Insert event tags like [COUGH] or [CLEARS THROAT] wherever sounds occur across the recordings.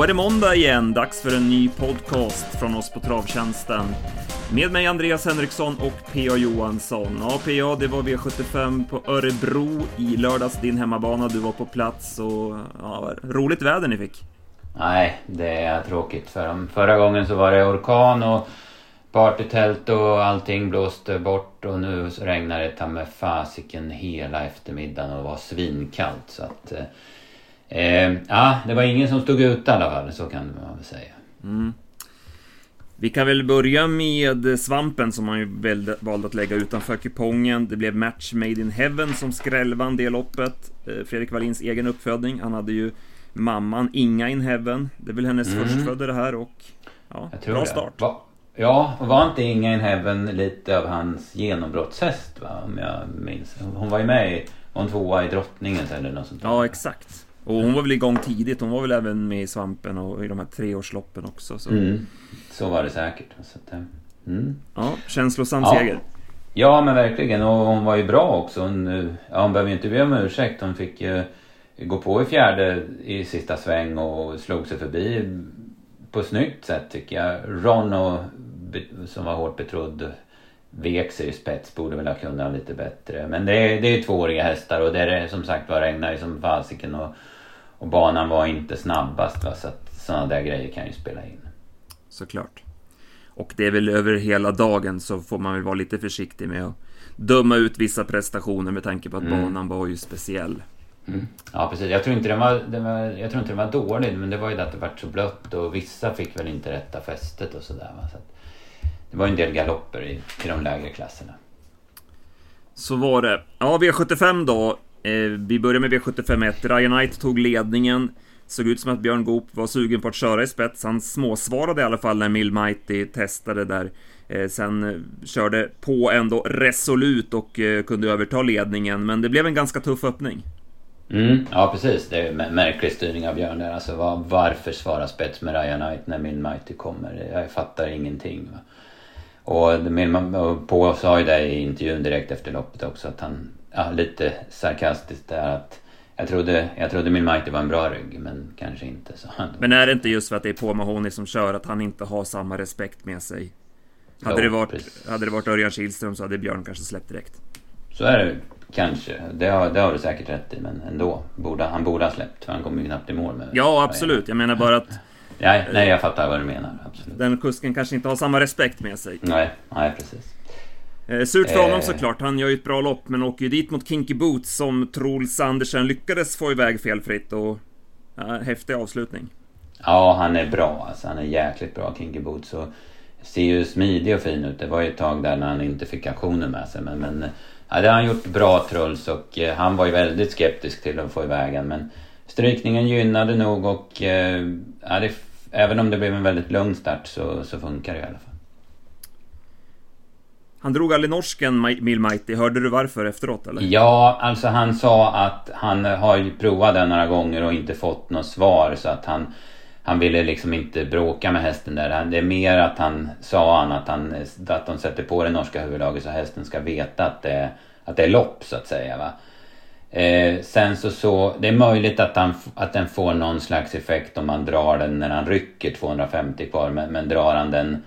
Då är det måndag igen, dags för en ny podcast från oss på Travtjänsten. Med mig Andreas Henriksson och P.A. Johansson. Ja, P.A. det var V75 på Örebro i lördags, din hemmabana. Du var på plats och ja, roligt väder ni fick. Nej, det är tråkigt. För um, förra gången så var det orkan och partytält och allting blåste bort och nu så regnar det ta med fasiken hela eftermiddagen och var svinkallt. Så att, eh, eh, ja, det var ingen som stod ute i alla fall, så kan man väl säga. Mm. Vi kan väl börja med svampen som man ju valde att lägga utanför kupongen. Det blev Match Made in Heaven som skrällvann det loppet. Eh, Fredrik Wallins egen uppfödning. Han hade ju mamman Inga in Heaven. Det är väl hennes mm. förstfödde det här och ja, bra start. Va? Ja, var inte Inga in Heaven lite av hans genombrottshäst va? Om jag minns. Hon var ju med i, hon tvåa i Drottningens eller något sånt där. Ja, exakt. Och hon var väl igång tidigt. Hon var väl även med i Svampen och i de här treårsloppen också. Så, mm. så var det säkert. Så att, eh, mm. Ja, känslosam ja. seger. Ja, men verkligen. Och hon var ju bra också. Hon, ja, hon behöver ju inte be om ursäkt. Hon fick ju gå på i fjärde i sista sväng och slog sig förbi på snyggt sätt tycker jag. Ron och, som var hårt betrodd vek sig i spets borde väl ha kunnat lite bättre. Men det är, det är tvååriga hästar och det är som sagt var regnar ju som fasiken och, och banan var inte snabbast va? så att sådana där grejer kan ju spela in. Såklart. Och det är väl över hela dagen så får man väl vara lite försiktig med att döma ut vissa prestationer med tanke på att mm. banan var ju speciell. Mm. Ja precis, jag tror, inte den var, den var, jag tror inte den var dålig men det var ju det att det var så blött och vissa fick väl inte rätta fästet och sådär. Så det var en del galopper i, i de lägre klasserna. Så var det. Ja, V75 då. Eh, vi börjar med V75 1. Ryan Knight tog ledningen. Såg ut som att Björn Goop var sugen på att köra i spets. Han småsvarade i alla fall när Mill Mighty testade där. Eh, sen eh, körde på ändå resolut och eh, kunde överta ledningen, men det blev en ganska tuff öppning. Mm, ja precis, det är en märklig styrning av Björn där. Alltså var, varför svara spets med Ryan Knight när Mill Mighty kommer? Jag fattar ingenting. Va? Och, och på sa ju det i intervjun direkt efter loppet också att han, ja, lite sarkastiskt där att jag trodde, jag trodde min Mighty var en bra rygg, men kanske inte. Så. Men är det inte just för att det är på Mahoney som kör, att han inte har samma respekt med sig? Hade, jo, det, varit, hade det varit Örjan Kihlström så hade Björn kanske släppt direkt. Så är det kanske. Det har, det har du säkert rätt i, men ändå. Borde, han borde ha släppt, för han kom ju knappt i mål med Ja, absolut. Jag menar bara att Nej, nej, jag fattar vad du menar. Absolut. Den kusken kanske inte har samma respekt med sig. Nej, nej precis. Eh, surt för honom eh. såklart, han gör ju ett bra lopp men åker ju dit mot Kinky Boots som Troels Andersen lyckades få iväg felfritt och... Ja, häftig avslutning. Ja, han är bra alltså. Han är jäkligt bra, Kinky Boots. Och ser ju smidig och fin ut. Det var ju ett tag där när han inte fick aktionen med sig. Men, men ja, det har han gjort bra Truls och eh, han var ju väldigt skeptisk till att få iväg den. Men strykningen gynnade nog och eh, ja, det även om det blev en väldigt lugn start så, så funkar det i alla fall. Han drog aldrig norsken Mill Mighty, hörde du varför efteråt eller? Ja, alltså han sa att han har ju provat den några gånger och inte fått något svar så att han han ville liksom inte bråka med hästen där. Det är mer att han sa han att, han, att de sätter på det norska huvudlaget så hästen ska veta att det, att det är lopp så att säga. Va? Eh, sen så, så, det är möjligt att, han, att den får någon slags effekt om man drar den när han rycker 250 kvar. Men, men drar han den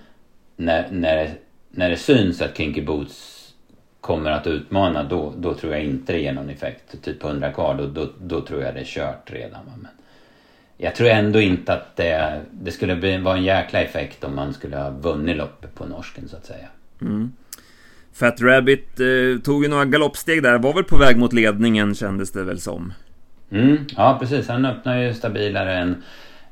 när, när, när det syns att Kinky Boots kommer att utmana då, då tror jag inte det ger någon effekt. Typ 100 kvar, då, då, då tror jag det är kört redan. Men jag tror ändå inte att det, det skulle bli, vara en jäkla effekt om man skulle ha vunnit loppet på norsken så att säga. Mm. Fat Rabbit eh, tog ju några galoppsteg där, var väl på väg mot ledningen kändes det väl som. Mm, ja precis, han öppnar ju stabilare än,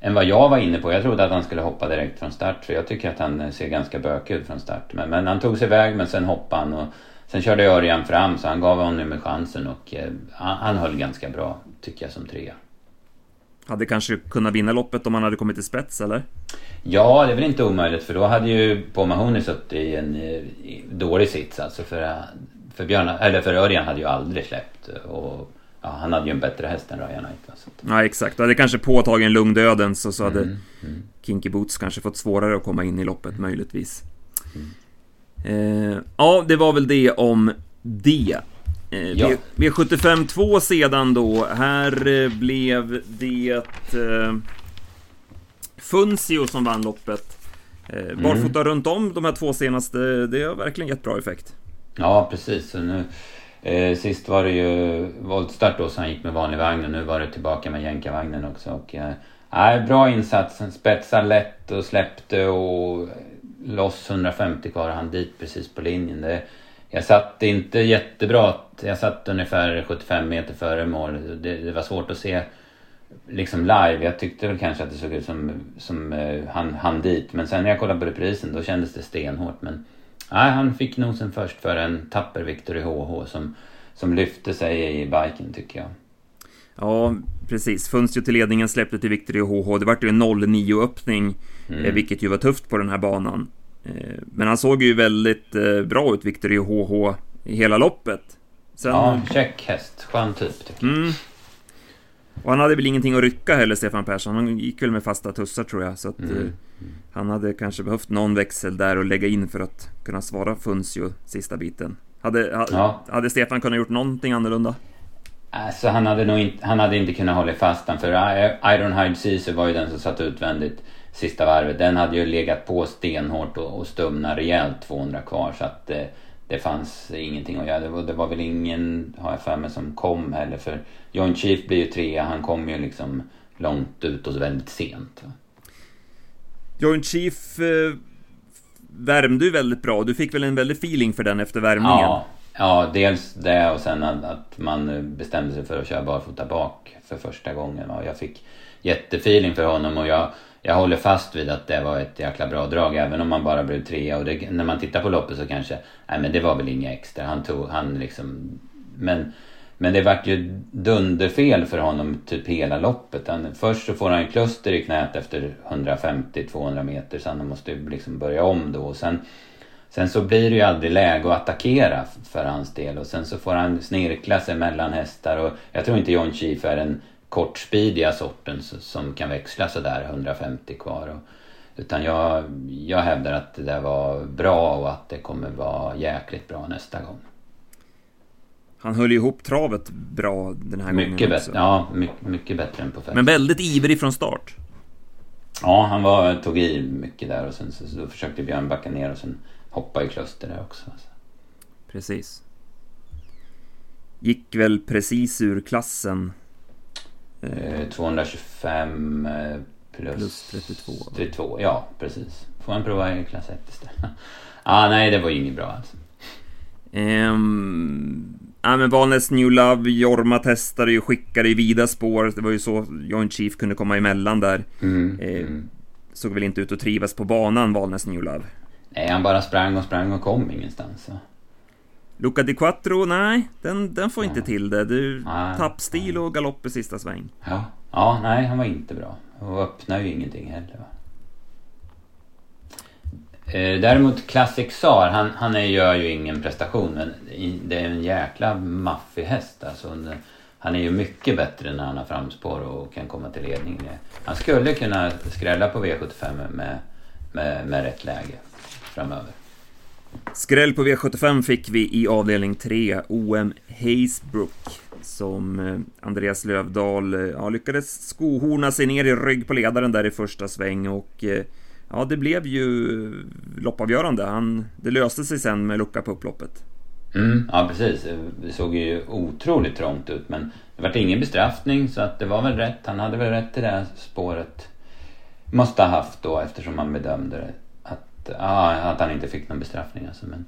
än vad jag var inne på. Jag trodde att han skulle hoppa direkt från start för jag tycker att han eh, ser ganska bökig ut från start. Men, men han tog sig iväg men sen hoppade han och sen körde Örjan fram så han gav honom med chansen och eh, han, han höll ganska bra tycker jag som trea. Hade kanske kunnat vinna loppet om han hade kommit till spets eller? Ja, det är väl inte omöjligt för då hade ju Paul Mahoney suttit i en i dålig sits alltså för, för, Björn, eller för Örjan hade ju aldrig släppt och ja, han hade ju en bättre häst än Ryan Knight. Alltså. Ja, exakt. Hade kanske påtagit en lugn döden så, så hade mm, mm. Kinky Boots kanske fått svårare att komma in i loppet möjligtvis. Mm. Eh, ja, det var väl det om det. Eh, ja. V75 2 sedan då. Här eh, blev det... Eh, Funzio som vann loppet. Eh, barfota mm. runt om de här två senaste, det har verkligen gett bra effekt. Ja, precis. Så nu, eh, sist var det ju voltstart då, så han gick med vanlig vagn och nu var det tillbaka med jänkarvagnen också. Och, eh, bra insats. Han spetsade lätt och släppte och loss 150 kvar han dit precis på linjen. Det, jag satt inte jättebra. Jag satt ungefär 75 meter före mål. Det, det, var svårt att se liksom live. Jag tyckte väl kanske att det såg ut som, som uh, han, han dit. Men sen när jag kollade på reprisen då kändes det stenhårt. Men nej, han fick nosen först för en tapper Victor i HH som, som lyfte sig i biken tycker jag. Ja, precis. Funstio till ledningen släppte till Victor i HH. Det vart ju en 0-9 öppning, mm. Eh, vilket ju var tufft på den här banan. Eh, men han såg ju väldigt eh, bra ut, Victor i HH, i hela loppet. Sen... Ja, check häst. Skön typ. Mm. Och han hade väl ingenting att rycka heller, Stefan Persson. Han gick väl med fasta tussar, tror jag. Så att, mm. Mm. Han hade kanske behövt någon växel där och lägga in för att kunna svara Funzio sista biten. Hade, ha, ja. hade Stefan kunnat gjort någonting annorlunda? Alltså han hade nog inte, han hade inte kunnat hålla fast den för Ironhide Caesar var ju den som satt utvändigt sista varvet. Den hade ju legat på stenhårt och, och stumna rejält 200 kvar så att eh, det fanns ingenting att göra. Det var, det var väl ingen, har jag för mig, som kom heller för John Chief blir ju trea. Han kom ju liksom långt ut och väldigt sent. John Chief eh, värmde ju väldigt bra. Du fick väl en väldig feeling för den efter värmningen? Ja, ja dels det och sen att, att man bestämde sig för att köra barfota bak för första gången. Och jag fick jättefeeling för honom och jag jag håller fast vid att det var ett jäkla bra drag även om man bara blev trea. Och det, när man tittar på loppet så kanske, nej men det var väl inget extra. Han tog, han liksom, men, men det vart ju dunderfel för honom typ hela loppet. Han, först så får han kluster i knät efter 150-200 meter så han måste ju liksom börja om då. Och sen, sen så blir det ju aldrig läge att attackera för hans del. Och sen så får han snirkla sig mellan hästar. Och jag tror inte John Chief är en kortspidiga sorten som kan växla sådär 150 kvar. Utan jag, jag hävdar att det där var bra och att det kommer vara jäkligt bra nästa gång. Han höll ihop travet bra den här mycket gången också. Ja, mycket, mycket bättre än på fem. Men väldigt ivrig från start. Ja, han var, tog i mycket där och sen så, så försökte Björn backa ner och sen hoppa i kluster där också. Precis. Gick väl precis ur klassen 225 eh, plus, plus 32. 32, ja precis. Får man prova i klass 1 istället. [LAUGHS] ah, nej, det var ju inget bra alltså. Um, ja, men Valnäs New Love, Jorma testade ju, skickade i vida spår. Det var ju så Joint Chief kunde komma emellan där. Mm, eh, mm. Såg väl inte ut att trivas på banan, Valnäs New Love. Nej, han bara sprang och sprang och kom ingenstans. Så. Luca di Quattro, nej, den, den får inte till det. Du, tappstil och galopp i sista sväng. Ja. ja, nej, han var inte bra. Och öppnar ju ingenting heller. Va? Eh, däremot Classic Tsar, han, han gör ju ingen prestation men det är en jäkla maffig häst. Alltså, han är ju mycket bättre när han har framspår och kan komma till ledning. Han skulle kunna skrälla på V75 med, med, med rätt läge framöver. Skräll på V75 fick vi i avdelning 3, OM Hazebrook, som eh, Andreas Lövdahl eh, ja, lyckades skohorna sig ner i rygg på ledaren där i första sväng och eh, ja, det blev ju loppavgörande. Han, det löste sig sen med lucka på upploppet. Mm, ja, precis. Det såg ju otroligt trångt ut, men det var ingen bestraffning så att det var väl rätt. Han hade väl rätt till det här spåret. Måste ha haft då eftersom man bedömde det ja, att han inte fick någon bestraffning alltså. Men,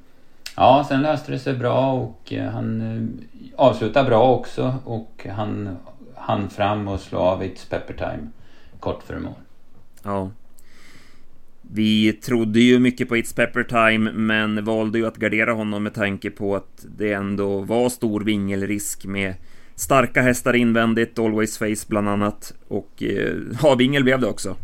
ja, sen löste det sig bra och eh, han eh, avslutade bra också och han hann fram och slå av It's Pepper Time kort före mål. Ja. Vi trodde ju mycket på It's Pepper Time, men valde ju att gardera honom med tanke på att det ändå var stor vingelrisk med starka hästar invändigt, Always Face bland annat, och eh, ja, vingel blev det också.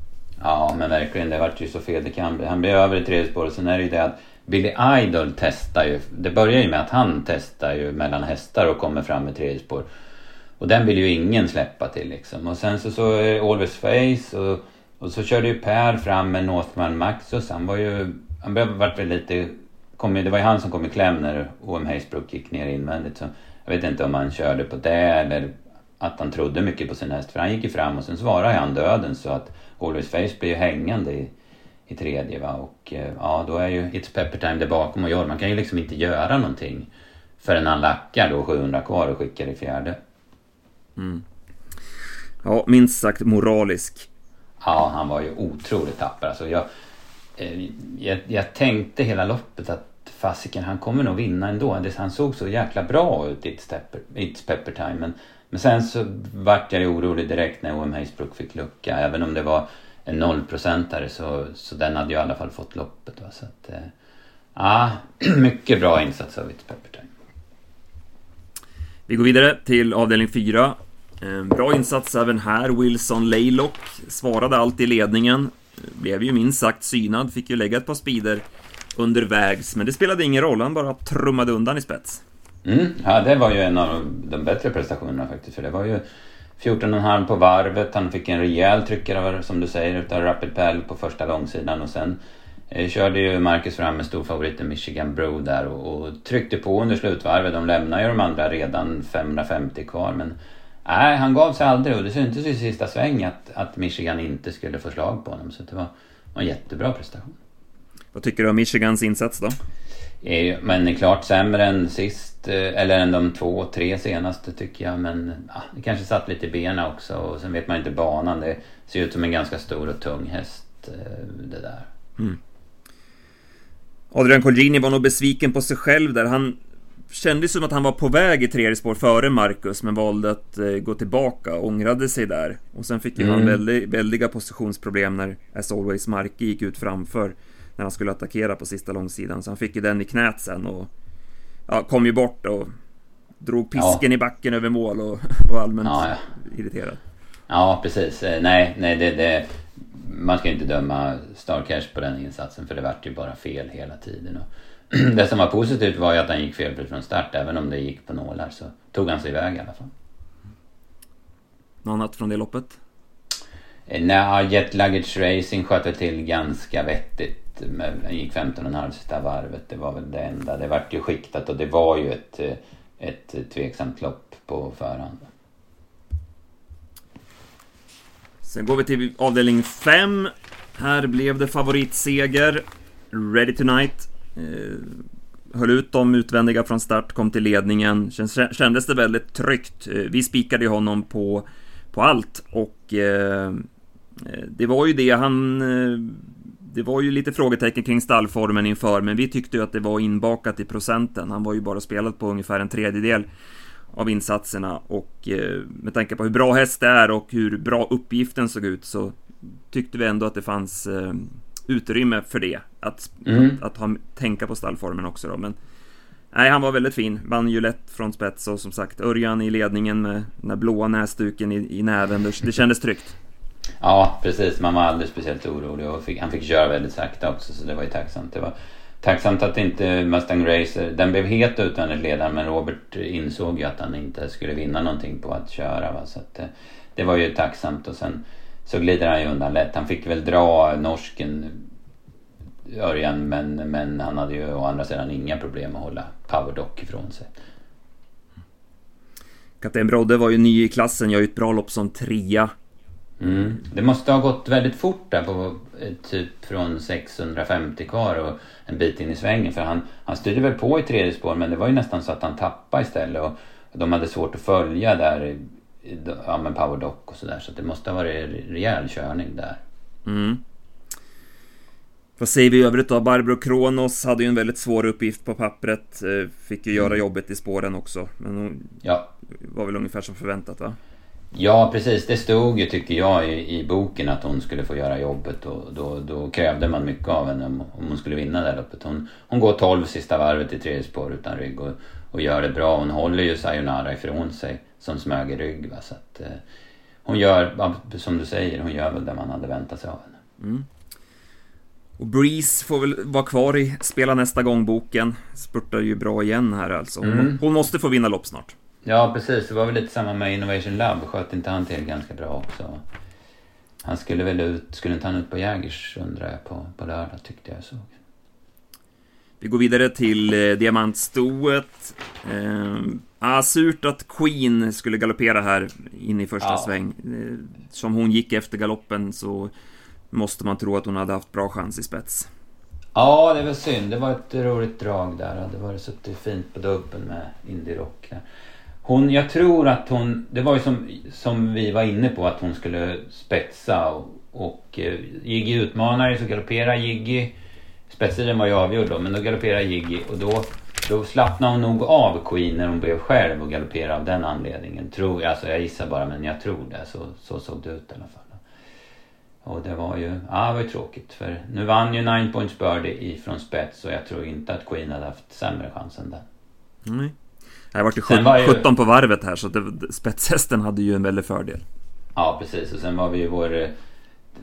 Ja men verkligen, det vart ju så fel det kan bli. Han blir över i tredje spåret. Sen är det ju det att Billy Idol testar ju. Det börjar ju med att han testar ju mellan hästar och kommer fram i tredje spår. Och den vill ju ingen släppa till liksom. Och sen så, så är det Always Face och, och så körde ju Per fram med Northman Maxus. Han var ju... Han vart väl lite... Kom, det var ju han som kom i kläm när OM Haysbrook gick ner invändigt. Så jag vet inte om han körde på det eller att han trodde mycket på sin häst. För han gick ju fram och sen svarade han döden så att Always Face blir ju hängande i, i tredje va. Och eh, ja, då är ju It's Pepper Time där bakom och gör. Man kan ju liksom inte göra någonting förrän han lackar då 700 kvar och skickar i fjärde. Mm. Ja, minst sagt moralisk. Ja, han var ju otroligt tapper. Alltså jag, eh, jag, jag tänkte hela loppet att fasiken, han kommer nog vinna ändå. Han såg så jäkla bra ut i It's Pepper, It's Pepper Time. Men, men sen så vart jag ju orolig direkt när OM Haysbrook fick lucka. Även om det var en nollprocentare så, så den hade ju i alla fall fått loppet. Va? Så att, eh, ja, [CLEARS THROAT] mycket bra insats av It's Pepper Time. Vi går vidare till avdelning 4. Eh, bra insats även här. Wilson Laylock svarade allt i ledningen. Blev ju minst sagt synad, fick ju lägga ett par speeder undervägs, men det spelade ingen roll, han bara trummade undan i spets. Mm, ja, det var ju en av de bättre prestationerna faktiskt, för det var ju 14,5 på varvet, han fick en rejäl tryckare som du säger utav Rapid Pell på första långsidan och sen eh, körde ju Marcus fram med storfavoriten Michigan Bro där och, och, tryckte på under slutvarvet. De lämnade ju de andra redan 550 kvar men nej, han gav sig aldrig och det syntes i sista sväng att, att Michigan inte skulle få slag på honom så det var, var en jättebra prestation. Vad tycker du om Michigans insats då? Men är klart sämre än sist, eh, eller än de två, tre senaste tycker jag. Men ja, det kanske satt lite i benen också. Och sen vet man inte banan. Det ser ut som en ganska stor och tung häst eh, det där. Mm. Adrian Colgjini var nog besviken på sig själv där. Han kände som att han var på väg i tredje spår före Marcus men valde att eh, gå tillbaka, ångrade sig där. Och sen fick ju mm. han väldigt, väldiga positionsproblem när As Always Marke gick ut framför när han skulle attackera på sista långsidan. Så han fick ju den i knät sen och ja, kom ju bort och drog pisken ja. i backen över mål och var allmänt ja, ja. irriterad. Ja, precis. Eh, nej, nej det, det, man ska inte döma Starcash på den insatsen för det vart ju bara fel hela tiden. Och [CLEARS THROAT] det som var positivt var ju att han gick felfritt från start. Även om det gick på nålar så tog han sig iväg i alla fall. Något annat från det loppet? Eh, nej, Jet Luggage Racing sköt till ganska vettigt med, gick 15,5 sista varvet. Det var väl det enda. Det vart ju skiktat och det var ju ett, ett tveksamt lopp på förhand. Sen går vi till avdelning 5. Här blev det favoritseger. Ready Tonight. Eh, höll ut de utvändiga från start, kom till ledningen. Kändes det väldigt tryggt. Eh, vi spikade ju honom på, på allt och eh, eh det var ju det han eh, det var ju lite frågetecken kring stallformen inför, men vi tyckte ju att det var inbakat i procenten. Han var ju bara spelat på ungefär en tredjedel av insatserna och eh, med tanke på hur bra häst det är och hur bra uppgiften såg ut så tyckte vi ändå att det fanns eh, utrymme för det. Att, mm. att, att, ha, tänka på stallformen också då, men Nej, han var väldigt fin. Vann ju lätt från spets och som sagt Örjan i ledningen med den där blåa näsduken i, i näven. Det, det kändes tryggt. Ja, precis. Man var aldrig speciellt orolig och fick, han fick köra väldigt sakta också så det var ju tacksamt. Det var tacksamt att inte Mustang Racer, den blev het utan ett ledaren men Robert insåg ju att han inte skulle vinna någonting på att köra. Va? Så att, eh, det var ju tacksamt och sen så glider han ju undan lätt. Han fick väl dra norsken Örjan men, men han hade ju å andra sidan inga problem att hålla Powerdock ifrån sig. Kapten Brodde var ju ny i klassen, gör ju ett bra lopp som trea. Mm. Det måste ha gått väldigt fort där på eh, typ från 650 kvar och en bit in i svängen. För han, han styrde väl på i tredje spår men det var ju nästan så att han tappade istället. Och de hade svårt att följa där, ja med powerdock och sådär. Så det måste ha varit rejäl körning där. Mm. Vad säger vi i övrigt då? Barbro Kronos hade ju en väldigt svår uppgift på pappret. Eh, fick ju göra mm. jobbet i spåren också. Men hon ja. var väl ungefär som förväntat va? Ja precis, det stod ju tycker jag i, i boken att hon skulle få göra jobbet och då, då krävde man mycket av henne om, om hon skulle vinna det här loppet. Hon, hon går 12 sista varvet i tredje spår utan rygg och, och gör det bra. Hon håller ju Sayonara ifrån sig som smög i rygg. Va? Så att, eh, hon gör, som du säger, hon gör väl det man hade väntat sig av henne. Mm. Och Breeze får väl vara kvar i Spela nästa gång-boken. Spurtar ju bra igen här alltså. Hon, mm. hon måste få vinna lopp snart. Ja, precis. Det var väl lite samma med Innovation Lab. Sköt inte han till ganska bra också? Han skulle väl ut, skulle inte han ut på Jägers undrar jag på, på lördag tyckte jag såg. Vi går vidare till eh, diamantstoet. Eh, ah, surt att Queen skulle galoppera här in i första Ja. sväng. Eh, som hon gick efter galoppen så måste man tro att hon hade haft bra chans i spets. Ja, det var synd. Det var ett roligt drag där. Det var suttit fint på dubbeln med Indie Rock. där. Hon, jag tror att hon, det var ju som, som vi var inne på att hon skulle spetsa och, och eh, Jiggy utmanade så galopperar Jiggy. Spetstiden var ju avgjord då, men då galopperar Jiggy och då, då slappnade hon nog av Queen när hon blev själv och galopperade av den anledningen. Tror, alltså jag gissar bara men jag tror det. Så, så såg det ut i alla fall. Och det var ju, ja det var ju tråkigt för nu vann ju Nine Points Birdie ifrån spets och jag tror inte att Queen hade haft sämre chans än den. Nej. Det vart ju Sen 17, var ju- 17 på varvet här så det, spetshästen hade ju en väldig fördel. Ja precis och sen var vi ju vår,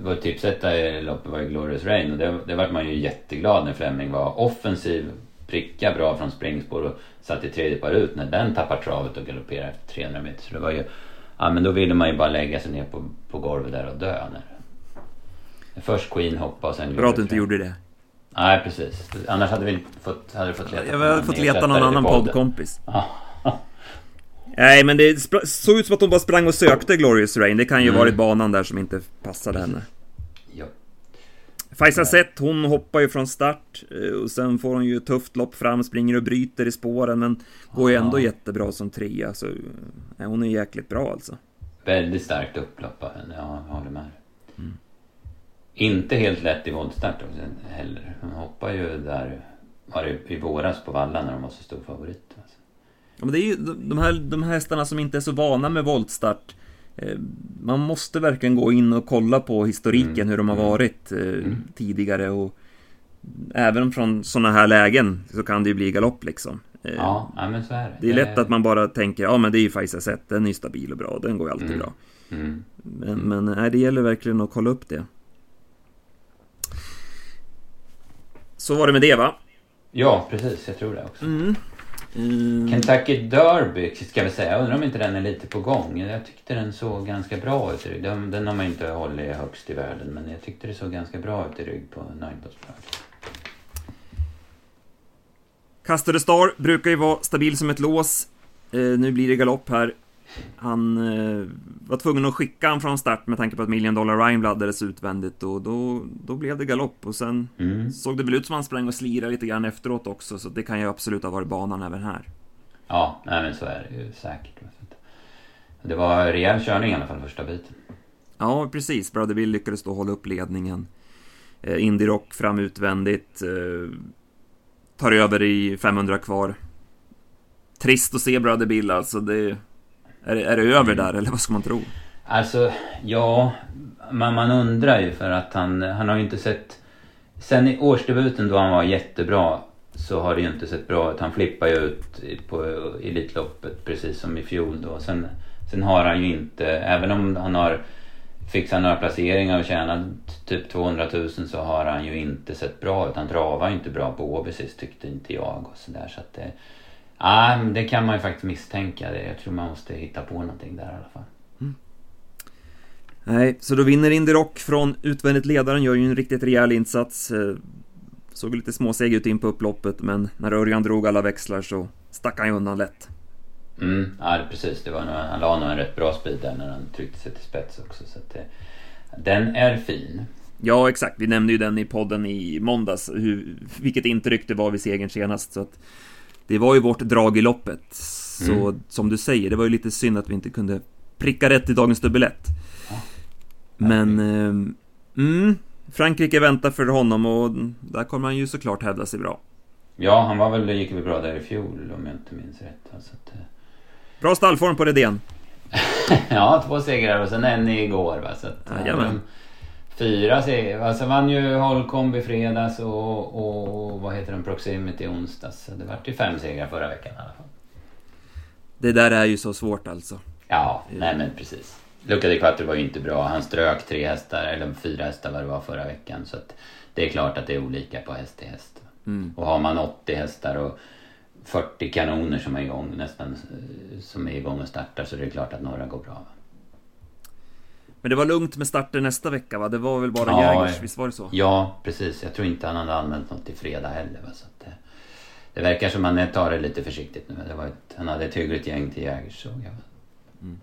vår tipsetta i loppet var ju Glorious Rain och det, det vart man ju jätteglad när Fleming var offensiv, pricka bra från springspår och satt i tredje par ut när den tappar travet och galopperar efter 300 meter. Så det var ju, ja men då ville man ju bara lägga sig ner på, på golvet där och dö. När, först Queen hoppa och sen Bra att du inte gjorde det. Nej precis, annars hade vi fått, hade fått leta Jag hade fått leta någon annan poddkompis. [LAUGHS] Nej, men det såg ut som att hon bara sprang och sökte Glorious Rain. Det kan ju Mm. varit banan där som inte passade henne. Ja. Faisa Zet, hon hoppar ju från start eh, och sen får hon ju ett tufft lopp fram, springer och bryter i spåren men går ju ändå Ja. jättebra som trea så eh, hon är jäkligt bra alltså. Väldigt starkt upplopp av henne, ja, jag håller med. Mm. Inte helt lätt i voltstart heller. Hon hoppar ju där, var det i våras på Valla när de var så stor favorit. Alltså. Ja, men det är ju de här, de här hästarna som inte är så vana med voltstart eh, man måste verkligen gå in och kolla på historiken Mm. hur de har Mm. varit eh, tidigare och även från sådana här lägen så kan det ju bli galopp liksom. Eh, Ja, ja, men så är det. Det är lätt att man bara tänker, ja men det är ju Faisa Zet, den är ju stabil och bra, den går ju alltid Mm. bra. Mm. Men, men nej, det gäller verkligen att kolla upp det. Så var det med det va? Ja, precis. Jag tror det också. Mm. Mm. Kentucky Derby ska vi säga. Jag undrar om inte den är lite på gång. Jag tyckte den såg ganska bra ut i rygg. Den, den har man inte hållit högst i världen. Men jag tyckte det såg ganska bra ut i rygg på Nine Post Bird. Custody Star brukar ju vara stabil som ett lås. Eh, nu blir det galopp här. Han eh, var tvungen att skicka han från start med tanke på att Million Dollar Rhyme laddades utvändigt och då, då blev det galopp och sen Mm. såg det väl ut som han sprang och slirade lite grann efteråt också så det kan ju absolut ha varit banan även här. Ja, nej men så är det ju säkert. Det var rejäl körning i alla fall första biten. Ja, precis. Brother Bill lyckades då hålla upp ledningen. Eh, Indie Rock fram utvändigt. Eh, tar över i 500 kvar. Trist att se Brother Bill alltså. Det, är, det- är det över Mm. där eller vad ska man tro? Alltså, ja, man, man undrar ju för att han, han har ju inte sett... Sen i årsdebuten då han var jättebra så har det ju inte sett bra ut. Han flippar ju ut i- på Elitloppet precis som i fjol då. Sen, sen har han ju inte, även om han har fixat några placeringar och tjänat typ 200 000 så har han ju inte sett bra ut. Han travar ju inte bra på Åby tyckte inte jag och sådär så att det... Ja, det kan man ju faktiskt misstänka. Jag tror man måste hitta på någonting där i alla fall. Nej, så då vinner Indie Rock från utvändigt ledaren, gör ju en riktigt rejäl insats. Eh, Såg lite småseg ut in på upploppet, men när Örjan drog alla växlar så stack han ju undan lätt. Mm, ja precis. Det var nog, han la nog en rätt bra speed där när han tryckte sig till spets också. Så att det, den är fin. Ja, exakt. Vi nämnde ju den i podden i måndags, hur, vilket intryck det var vid segern senast. Så att det var ju vårt drag i loppet. Så Mm. som du säger, det var ju lite synd att vi inte kunde pricka rätt i dagens dubbelett. Ja. Men... ehm, mm, Frankrike väntar för honom och där kommer han ju såklart hävda sig bra. Ja, han var väl, gick väl bra där i fjol om jag inte minns rätt. Alltså att, eh, Bra stallform på Redén. [LAUGHS] ja, två segrar och sen en igår va. Så att, eh, de- Fyra segrar. Alltså vann ju Holcomb i fredags och, och vad heter den, Proximity i onsdags. Så det vart ju fem segrar förra veckan i alla fall. Det där är ju så svårt alltså. Ja, nej men precis. Luca di Quattro var ju inte bra. Han strök tre hästar, eller fyra hästar vad det var förra veckan. Så det är klart att det är olika på häst till häst. Mm. Och har man 80 hästar och 40 kanoner som är igång nästan som är igång och startar så det är klart att några går bra. Men det var lugnt med starter nästa vecka va? Det var väl bara Ja, Jägers, visst var det så? Ja, precis. Jag tror inte han hade använt något i fredag heller. Va? Så eh, det verkar som han tar det lite försiktigt nu. Det var ett, han hade ett hyggligt gäng till Jägers såg jag. Mm.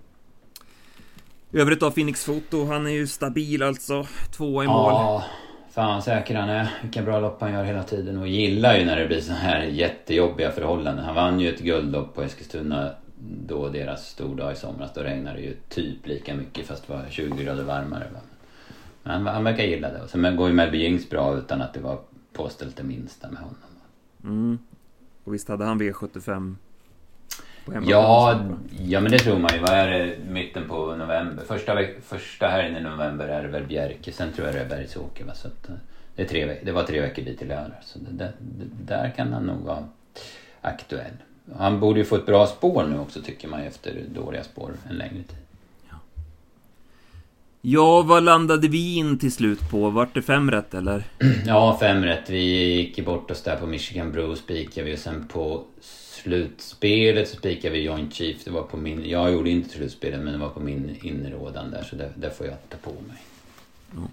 I övrigt då, Phoenix Foto, han är ju stabil alltså. Tvåa i mål. Ja, fan säker han är. Vilka bra lopp han gör hela tiden. Och gillar ju när det blir så här jättejobbiga förhållanden. Han vann ju ett guldlopp på Eskilstuna då deras stordag i somras. Då regnade det ju typ lika mycket fast det var 20 grader varmare. Men han, han verkar gilla det. Och sen går ju Melby Jinx bra utan att det var påställt det minsta med honom. Mm. Och visst hade han V75 Ja, ja men det tror man ju. Vad är det mitten på november? Första, första helgen i november är det väl Bjerke, sen tror jag det är Bergsåker. Va? Så att, eh, det, är tre, det var tre veckor dit till lördag. Så det, det, där kan han nog vara aktuell. Han borde ju få ett bra spår nu också tycker man efter dåliga spår en längre tid. Ja, vad landade vi in till slut på? Vart det fem rätt eller? [CLEARS THROAT] Ja, fem rätt. Vi gick bort oss där på Michigan Brew spikade vi och sen på slutspelet så spikade vi Joint Chief. Det var på min... Jag gjorde inte slutspelet men det var på min inrådan där så det, det får jag ta på mig. Ja.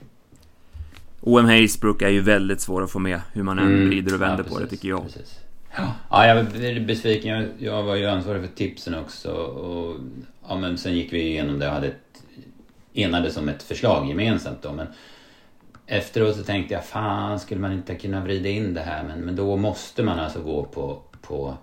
OM Haysbrook är ju väldigt svår att få med hur man än mm. vrider och vänder ja, på det tycker jag. Precis. Ja. ja, jag blev besviken. Jag, jag var ju ansvarig för tipsen också. Och, ja, men sen gick vi igenom det och hade ett, enades om ett förslag gemensamt då. Men efteråt så tänkte jag, fan skulle man inte kunna vrida in det här? Men, men då måste man alltså gå på, på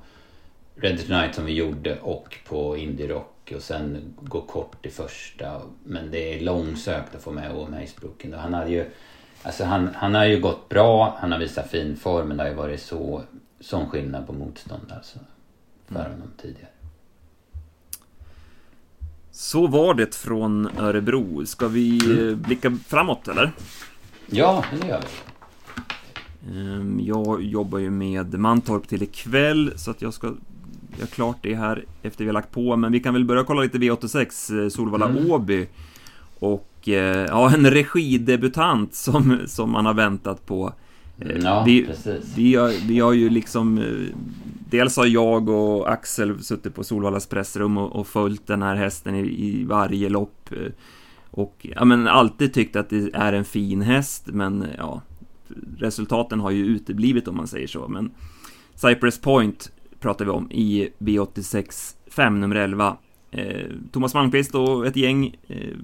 Red Tonight som vi gjorde och på Indie Rock och sen gå kort i första. Men det är långsökt att få med Owen Macebrooken. Han hade ju, alltså han, han har ju gått bra, han har visat fin form men det har ju varit så, sån skillnad på motstånd alltså. För mm. honom tidigare. Så var det från Örebro. Ska vi mm. blicka framåt eller? Ja, det gör vi. Ehm, jag jobbar ju med Mantorp till ikväll så att jag ska göra klart det här efter vi har lagt på. Men vi kan väl börja kolla lite V86 eh, Solvalla mm. Och eh, ja, en regidebutant som, som man har väntat på. Eh, ja, vi, precis. Vi har, vi har ju liksom Dels har jag och Axel suttit på Solvallas pressrum och, och följt den här hästen i, i varje lopp. Och ja, men alltid tyckt att det är en fin häst, men ja, resultaten har ju uteblivit om man säger så. Men Cypress Point pratar vi om i B86 5 nummer 11. Eh, Thomas Malmqvist och ett gäng eh,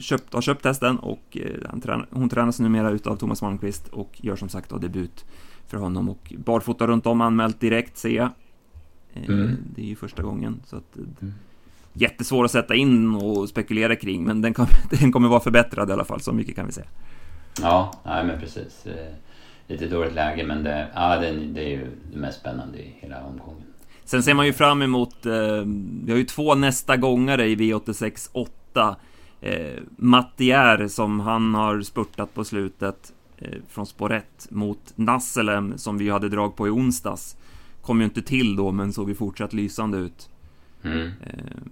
köpt, har köpt hästen och eh, tränar, hon tränas numera utav Thomas Malmqvist och gör som sagt då debut för honom och barfota runt om anmält direkt ser jag. Mm. Det är ju första gången så att mm. Jättesvår att sätta in och spekulera kring men den, kan, [LAUGHS] den kommer vara förbättrad i alla fall, så mycket kan vi säga. Ja, nej men precis. Lite dåligt läge men det, ja, det, det är ju det mest spännande i hela omgången. Sen ser man ju fram emot, eh, vi har ju två nästa gångare i V86 8. Eh, Mattier som han har spurtat på slutet eh, från spår 1 mot Nasselem som vi hade drag på i onsdags. Kom ju inte till då men såg ju fortsatt lysande ut. Mm. Eh,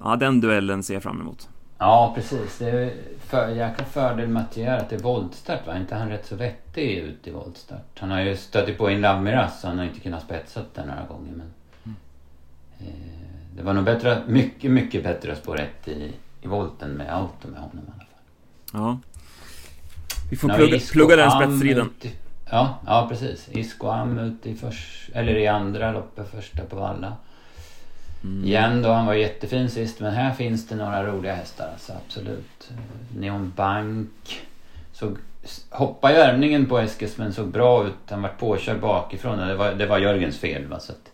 ja, den duellen ser jag fram emot. Ja, precis. Det är för, jäkla fördel med att göra att det är voltstart va? inte han rätt så vettig ut i voltstart? Han har ju stött på in Lamiras så han har inte kunnat spetsa den några gånger men... Mm. Eh, det var nog bättre, mycket, mycket bättre att spå rätt i, i volten med auto med honom i alla fall. Ja. Vi får plugga, plugga den spetsstriden. Ja, ja precis. Isco Am ute i, förs, eller i andra loppet, första på Valla. Mm. Igen då, han var jättefin sist men här finns det några roliga hästar alltså absolut. Neon Bank. Såg, hoppade i värmningen på Eskils men såg bra ut. Han var påkörd bakifrån. Det var, det var Jörgens fel va. Så, att,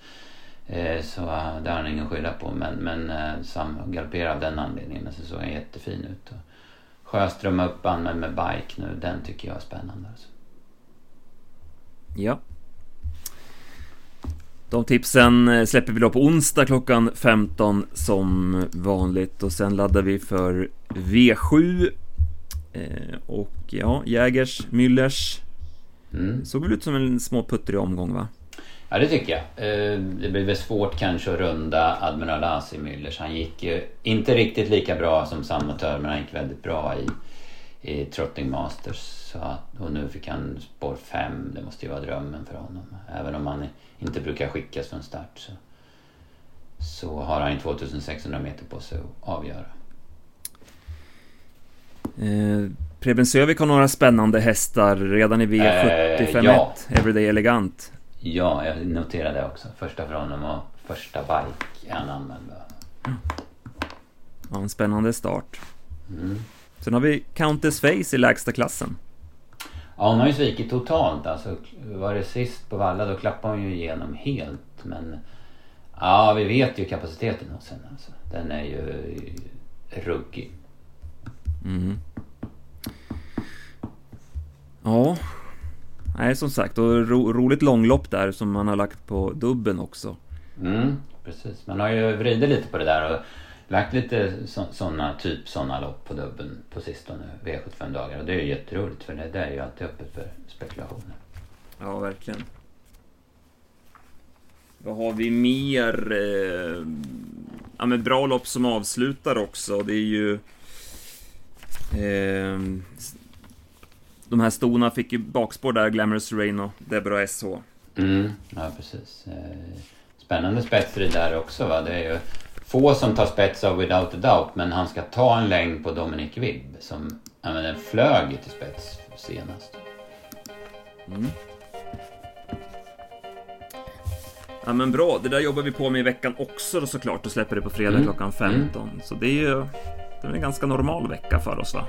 eh, så uh, det har han ingen skylla på. Men, men eh, Sam galopperade av den anledningen. Men så såg han jättefin ut. Och Sjöström upp anmäld med bike nu. Den tycker jag är spännande. Alltså. Ja, de tipsen eh, släpper vi då på onsdag klockan 15 som vanligt och sen laddar vi för V7 eh, och ja, Jägers, Müllers mm. Såg väl ut som en små puttrig omgång va? Ja det tycker jag. Eh, det blir väl svårt kanske att runda Admiral Asi Müllers. Han gick ju inte riktigt lika bra som Samotör men han gick väldigt bra i, i Trotting Masters. Så, och nu fick han spår 5. Det måste ju vara drömmen för honom. Även om han inte brukar skickas från start så, så har han 2600 meter på sig att avgöra. Eh, Preben Sövik har några spännande hästar redan i V75 eh, ja. Everyday Elegant. Ja, jag noterade det också. Första för honom och första bike han anmäld. Ja, en spännande start. Mm. Sen har vi Countess Face i lägsta klassen. Ja, hon har ju svikit totalt. Alltså, var det sist på Valla då klappade hon ju igenom helt. Men ja, vi vet ju kapaciteten hos henne. Alltså. Den är ju ruggig. Mm. Ja. Nej, som sagt. Och ro, roligt långlopp där som man har lagt på dubben också. Mm, precis. Man har ju vridit lite på det där och lagt lite sådana, typ sådana lopp på dubben på sistone, V75 dagar. Och det är ju jätteroligt för det, det är ju alltid öppet för spekulationer. Ja, verkligen. Vad har vi mer? Eh, ja, men bra lopp som avslutar också. Det är ju... Eh, de här stona fick ju bakspår där, Glamorous Rain och Deborah SH. Mm, ja precis. Spännande spetsrid där också va. Det är ju få som tar spets av Without a Doubt men han ska ta en längd på Dominic Vibb som ja, men den flög till spets senast. Mm. Ja men bra, det där jobbar vi på med i veckan också då såklart och släpper det på fredag mm. klockan 15. Mm. Så det är ju det är en ganska normal vecka för oss va?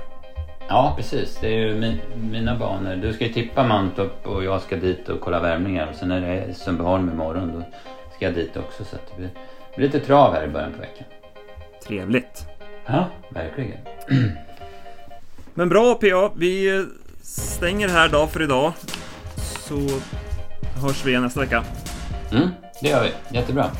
Ja precis, det är ju min, mina banor. Du ska ju tippa Mantorp och jag ska dit och kolla värmningar och sen är det Sundbyholm imorgon. Då ska dit också så att det blir, blir lite trav här i början på veckan. Trevligt. Ja, verkligen. [CLEARS THROAT] Men bra PA, vi stänger här då för idag. Så hörs vi igen nästa vecka. Mm, det gör vi. Jättebra.